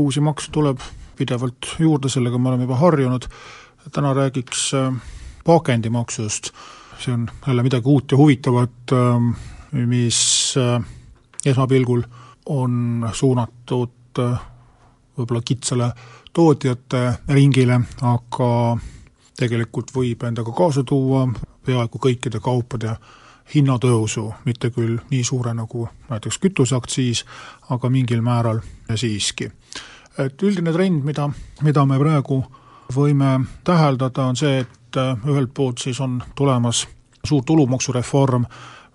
uusi makse tuleb pidevalt juurde, sellega me oleme juba harjunud, täna räägiks äh, pakendimaksust, see on jälle midagi uut ja huvitavat, ähm, mis äh, esmapilgul on suunatud äh, võib-olla kitsale tootjate ringile, aga tegelikult võib endaga kaasa tuua peaaegu kõikide kaupade hinnatõusu, mitte küll nii suure nagu näiteks kütuseaktsiis, aga mingil määral siiski. Et üldine trend, mida, mida me praegu võime täheldada, on see, et äh, ühelt poolt siis on tulemas suur tulumaksureform,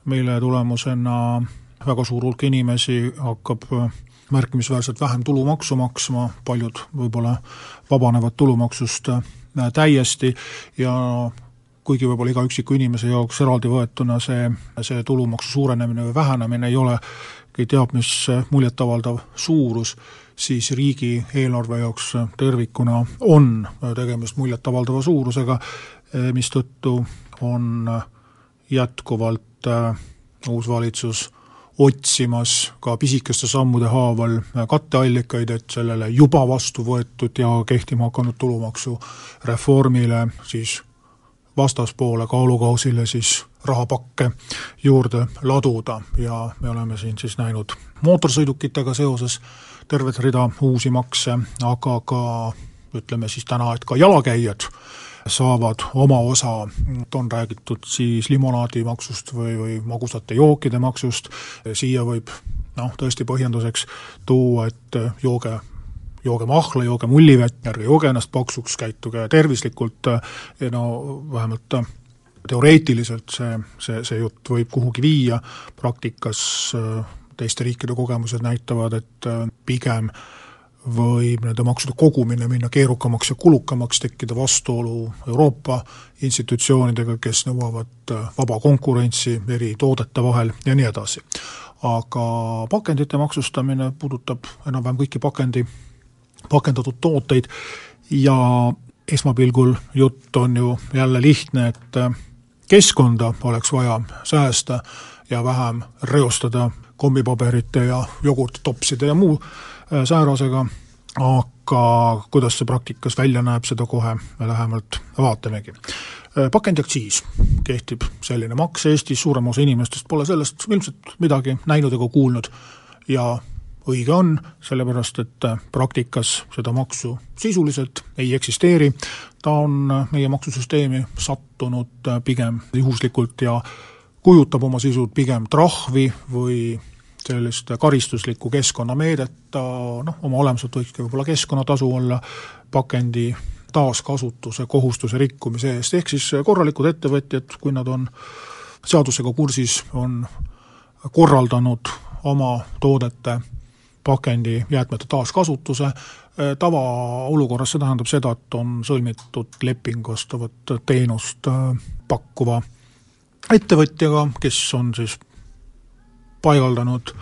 mille tulemusena väga suur hulk inimesi hakkab äh, märkimisväärselt vähem tulumaksu maksma, paljud võib-olla vabanevad tulumaksust äh, täiesti ja kuigi võib-olla iga üksiku inimese jaoks eraldi võetuna see, see tulumaksu suurenemine või vähenemine ei ole teab mis muljetavaldav suurus, siis riigieelarve jaoks tervikuna on tegemist muljetavaldava suurusega, mistõttu on jätkuvalt äh, uus valitsus otsimas ka pisikeste sammude haaval katteallikaid, et sellele juba vastu võetud ja kehtima hakanud tulumaksureformile siis vastaspoole kaalukausile siis rahapakke juurde laduda. Ja me oleme siin siis näinud mootorsõidukitega seoses tervet rida uusi makse, aga ka ütleme siis täna, et ka jalakäijad saavad oma osa, on räägitud siis limonaadimaksust või, või magusate jookide maksust, siia võib noh, tõesti põhjenduseks tuua, et jooge jooge mahla, jooge mullivett, ärge jooge ennast paksuks, käituge tervislikult ja no vähemalt teoreetiliselt see, see, see jutt võib kuhugi viia, praktikas teiste riikide kogemused näitavad, et pigem võib nende maksude kogumine minna keerukamaks ja kulukamaks, tekkida vastuolu Euroopa institutsioonidega, kes nõuavad vaba konkurentsi eri toodete vahel ja nii edasi. aga pakendite maksustamine puudutab enam-vähem kõiki pakendi pakendatud tooteid ja esmapilgul jutt on ju jälle lihtne, et keskkonda oleks vaja säästa ja vähem reostada kommipaberite ja jogurttopside ja muu äh, säärasega, aga kuidas see praktikas välja näeb, seda kohe me lähemalt vaatamegi. Äh, pakendiaktsiis kehtib selline maks Eestis, suurem osa inimestest pole sellest ilmselt midagi näinud ega kuulnud ja õige on, sellepärast et äh, praktikas seda maksu sisuliselt ei eksisteeri, ta on äh, meie maksusüsteemi sattunud äh, pigem juhuslikult ja kujutab oma sisult pigem trahvi või sellist karistuslikku keskkonnameedet, ta noh, oma olemuselt võikski võib-olla keskkonnatasu olla pakendi taaskasutuse kohustuse rikkumise eest, ehk siis korralikud ettevõtjad, kui nad on seadusega kursis, on korraldanud oma toodete pakendijäätmete taaskasutuse, tavaolukorras see tähendab seda, et on sõlmitud leping vastavat teenust äh, pakkuva ettevõtjaga, kes on siis paigaldanud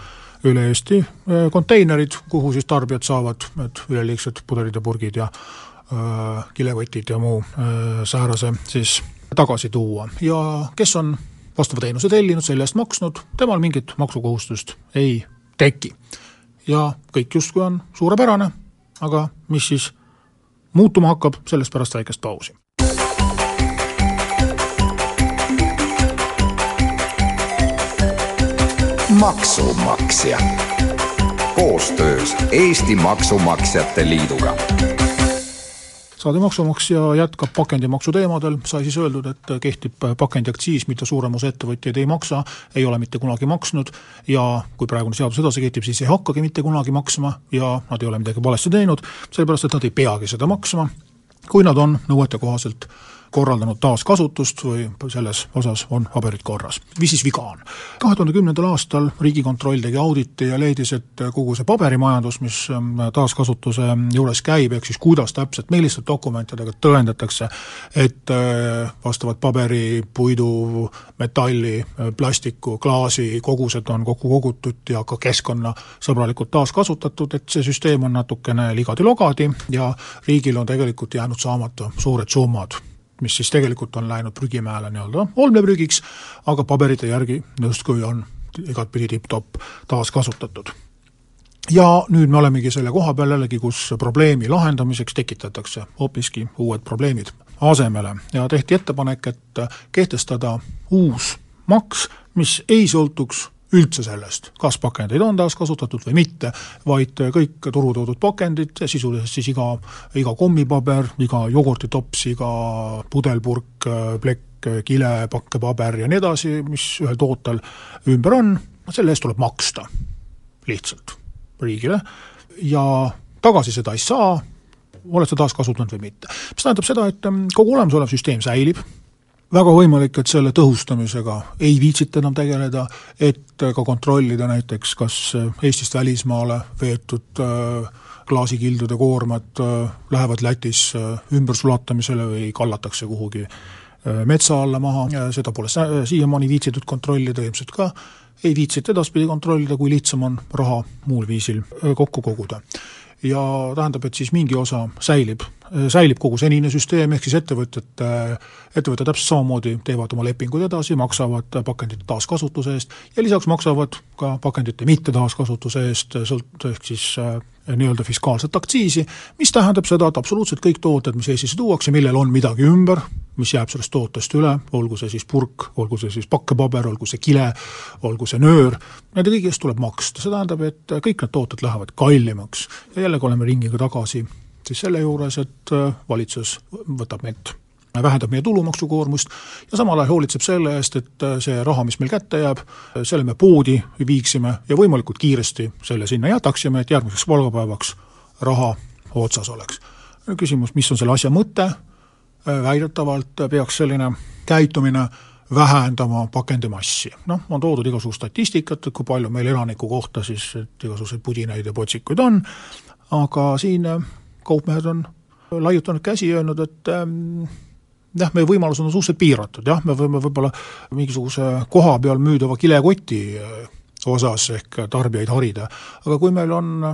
üle Eesti äh, konteinerid, kuhu siis tarbijad saavad need üleliigsed pudelid ja purgid ja äh, kilekotid ja muu äh, säärase siis tagasi tuua. Ja kes on vastava teenuse tellinud, selle eest maksnud, temal mingit maksukohustust ei teki ja kõik justkui on suurepärane, aga mis siis muutuma hakkab, sellest pärast väikest pausi. maksumaksja. Koostöös Eesti Maksumaksjate Liiduga saade Maksumaksja jätkab pakendimaksu teemadel, sai siis öeldud, et kehtib pakendiaktsiis, mida suurem osa ettevõtjaid ei maksa, ei ole mitte kunagi maksnud. Ja kui praegune seadus edasi kehtib, siis ei hakkagi mitte kunagi maksma ja nad ei ole midagi valesti teinud, sellepärast et nad ei peagi seda maksma, kui nad on nõuetekohaselt korraldanud taaskasutust või selles osas on paberid korras. mis siis viga on? kahe tuhande kümnendal aastal Riigikontroll tegi auditi ja leidis, et kogu see paberimajandus, mis ähm, taaskasutuse juures käib, ehk siis kuidas täpselt, milliste dokumentidega tõendatakse, et äh, vastavad paberi, puidu, metalli, äh, plastiku, klaasi kogused on kokku kogutud ja ka keskkonnasõbralikult taaskasutatud, et see süsteem on natukene ligadi-logadi ja riigil on tegelikult jäänud saamata suured summad mis siis tegelikult on läinud prügimäele nii-öelda olmeprügiks, aga paberite järgi justkui on igatpidi tipp-topp taaskasutatud. ja nüüd me olemegi selle koha peal jällegi, kus probleemi lahendamiseks tekitatakse hoopiski uued probleemid asemele ja tehti ettepanek, et kehtestada uus maks, mis ei sõltuks üldse sellest, kas pakendeid on taaskasutatud või mitte, vaid kõik turu toodud pakendid, sisuliselt siis iga, iga kommipaber, iga jogurtitops, iga pudelpurk, plekk, kile, pakkepaber ja nii edasi, mis ühel tootel ümber on, selle eest tuleb maksta lihtsalt riigile ja tagasi seda ei saa, oled sa taaskasutanud või mitte. mis tähendab seda, et kogu olemasolev süsteem säilib, väga võimalik, et selle tõhustamisega ei viitsita enam tegeleda, et ka kontrollida näiteks, kas Eestist välismaale veetud äh, klaasikildude koormad äh, lähevad Lätis äh, ümbersulatamisele või kallatakse kuhugi metsa alla maha, seda pole siiamaani viitsitud kontrollida, ilmselt ka ei viitsita edaspidi kontrollida, kui lihtsam on raha muul viisil kokku koguda. Ja tähendab, et siis mingi osa säilib, säilib kogu senine süsteem, ehk siis ettevõtjad, ettevõtted täpselt samamoodi teevad oma lepingud edasi, maksavad pakendite taaskasutuse eest ja lisaks maksavad ka pakendite mitte taaskasutuse eest, sõlt-, ehk siis nii-öelda fiskaalset aktsiisi, mis tähendab seda, et absoluutselt kõik tooted, mis Eestisse tuuakse, millel on midagi ümber, mis jääb sellest tootest üle, olgu see siis purk, olgu see siis pakkepaber, olgu see kile, olgu see nöör, nende kõigi eest tuleb maksta, see tähendab, et kõik need tooted lähevad kallimaks. ja jällegi oleme ringiga tagasi siis selle juures, et valitsus võtab meilt vähendab meie tulumaksukoormust ja samal ajal hoolitseb selle eest, et see raha, mis meil kätte jääb, selle me poodi viiksime ja võimalikult kiiresti selle sinna jätaksime, et järgmiseks palgapäevaks raha otsas oleks. küsimus, mis on selle asja mõte, väidetavalt peaks selline käitumine vähendama pakendimassi. noh, on toodud igasugust statistikat, et kui palju meil elaniku kohta siis igasuguseid pudinaid ja potsikuid on, aga siin kaupmehed on laiutanud käsi, öelnud, et ähm, jah, meie võimalused on suhteliselt piiratud, jah, me võime võib-olla mingisuguse koha peal müüdava kilekoti äh, osas ehk tarbijaid harida, aga kui meil on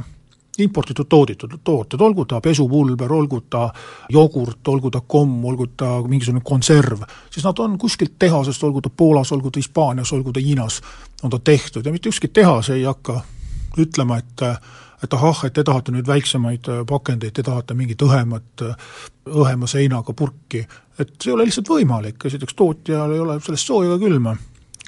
importitud tooditud tooted, olgu ta pesupulber, olgu ta jogurt, olgu ta komm, olgu ta mingisugune konserv, siis nad on kuskilt tehasest, olgu ta Poolas, olgu ta Hispaanias, olgu ta Hiinas, on ta tehtud. Ja mitte ükski tehas ei hakka ütlema, et et ahah, et te tahate nüüd väiksemaid pakendeid, te tahate mingit õhemat, õhema seinaga purki, et see ei ole lihtsalt võimalik, esiteks tootjal ei ole sellest sooja ega külma.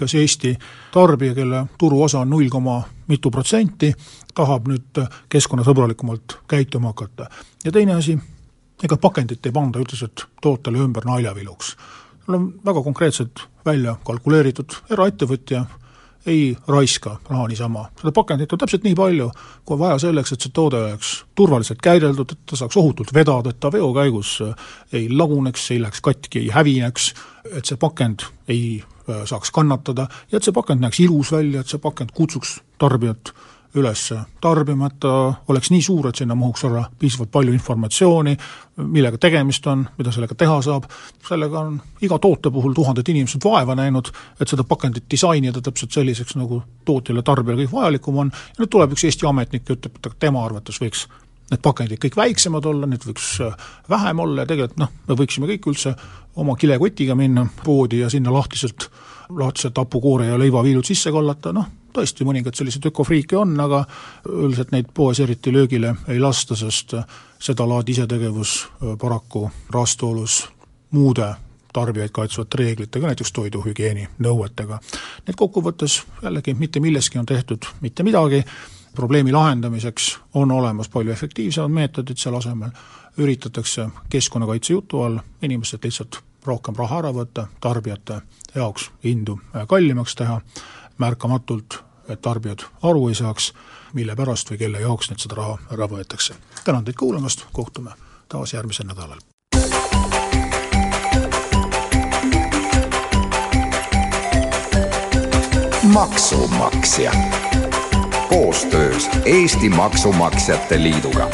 kas Eesti tarbija, kelle turuosa on null koma mitu protsenti, tahab nüüd keskkonnasõbralikumalt käituma hakata. ja teine asi, ega pakendit ei panda üldiselt tootele ümber naljaviluks. seal on väga konkreetselt välja kalkuleeritud, eraettevõtja ei raiska raha niisama, seda pakendit on täpselt nii palju, kui on vaja selleks, et see toode oleks turvaliselt käideldud, et ta saaks ohutult vedada, et ta veo käigus äh, ei laguneks, ei läheks katki, ei hävineks, et see pakend ei äh, saaks kannatada ja et see pakend näeks ilus välja, et see pakend kutsuks tarbijat üles tarbima, et ta oleks nii suur, et sinna mahuks ära piisavalt palju informatsiooni, millega tegemist on, mida sellega teha saab, sellega on iga toote puhul tuhanded inimesed vaeva näinud, et seda pakendit disainida täpselt selliseks, nagu tootjale, tarbijale kõik vajalikum on, ja nüüd tuleb üks Eesti ametnik ja ütleb, et tema arvates võiks need pakendid kõik väiksemad olla, need võiks vähem olla ja tegelikult noh, me võiksime kõik üldse oma kilekotiga minna poodi ja sinna lahtiselt, lahtiselt hapukoore ja leivaviilud sisse kallata, noh, tõesti, mõningad sellised ökofriike on, aga üldiselt neid poes eriti löögile ei lasta, sest sedalaadi isetegevus paraku vastuolus muude tarbijaid kaitsvate reeglitega, näiteks toiduhügieeni nõuetega. nii et kokkuvõttes jällegi mitte milleski on tehtud mitte midagi, probleemi lahendamiseks on olemas palju efektiivsemad meetodid selle asemel, üritatakse keskkonnakaitse jutu all inimestelt lihtsalt rohkem raha ära võtta, tarbijate jaoks hindu kallimaks teha märkamatult, et tarbijad aru ei saaks, mille pärast või kelle jaoks nüüd seda raha ära võetakse. tänan teid kuulamast, kohtume taas järgmisel nädalal. maksumaksja koostöös Eesti Maksumaksjate Liiduga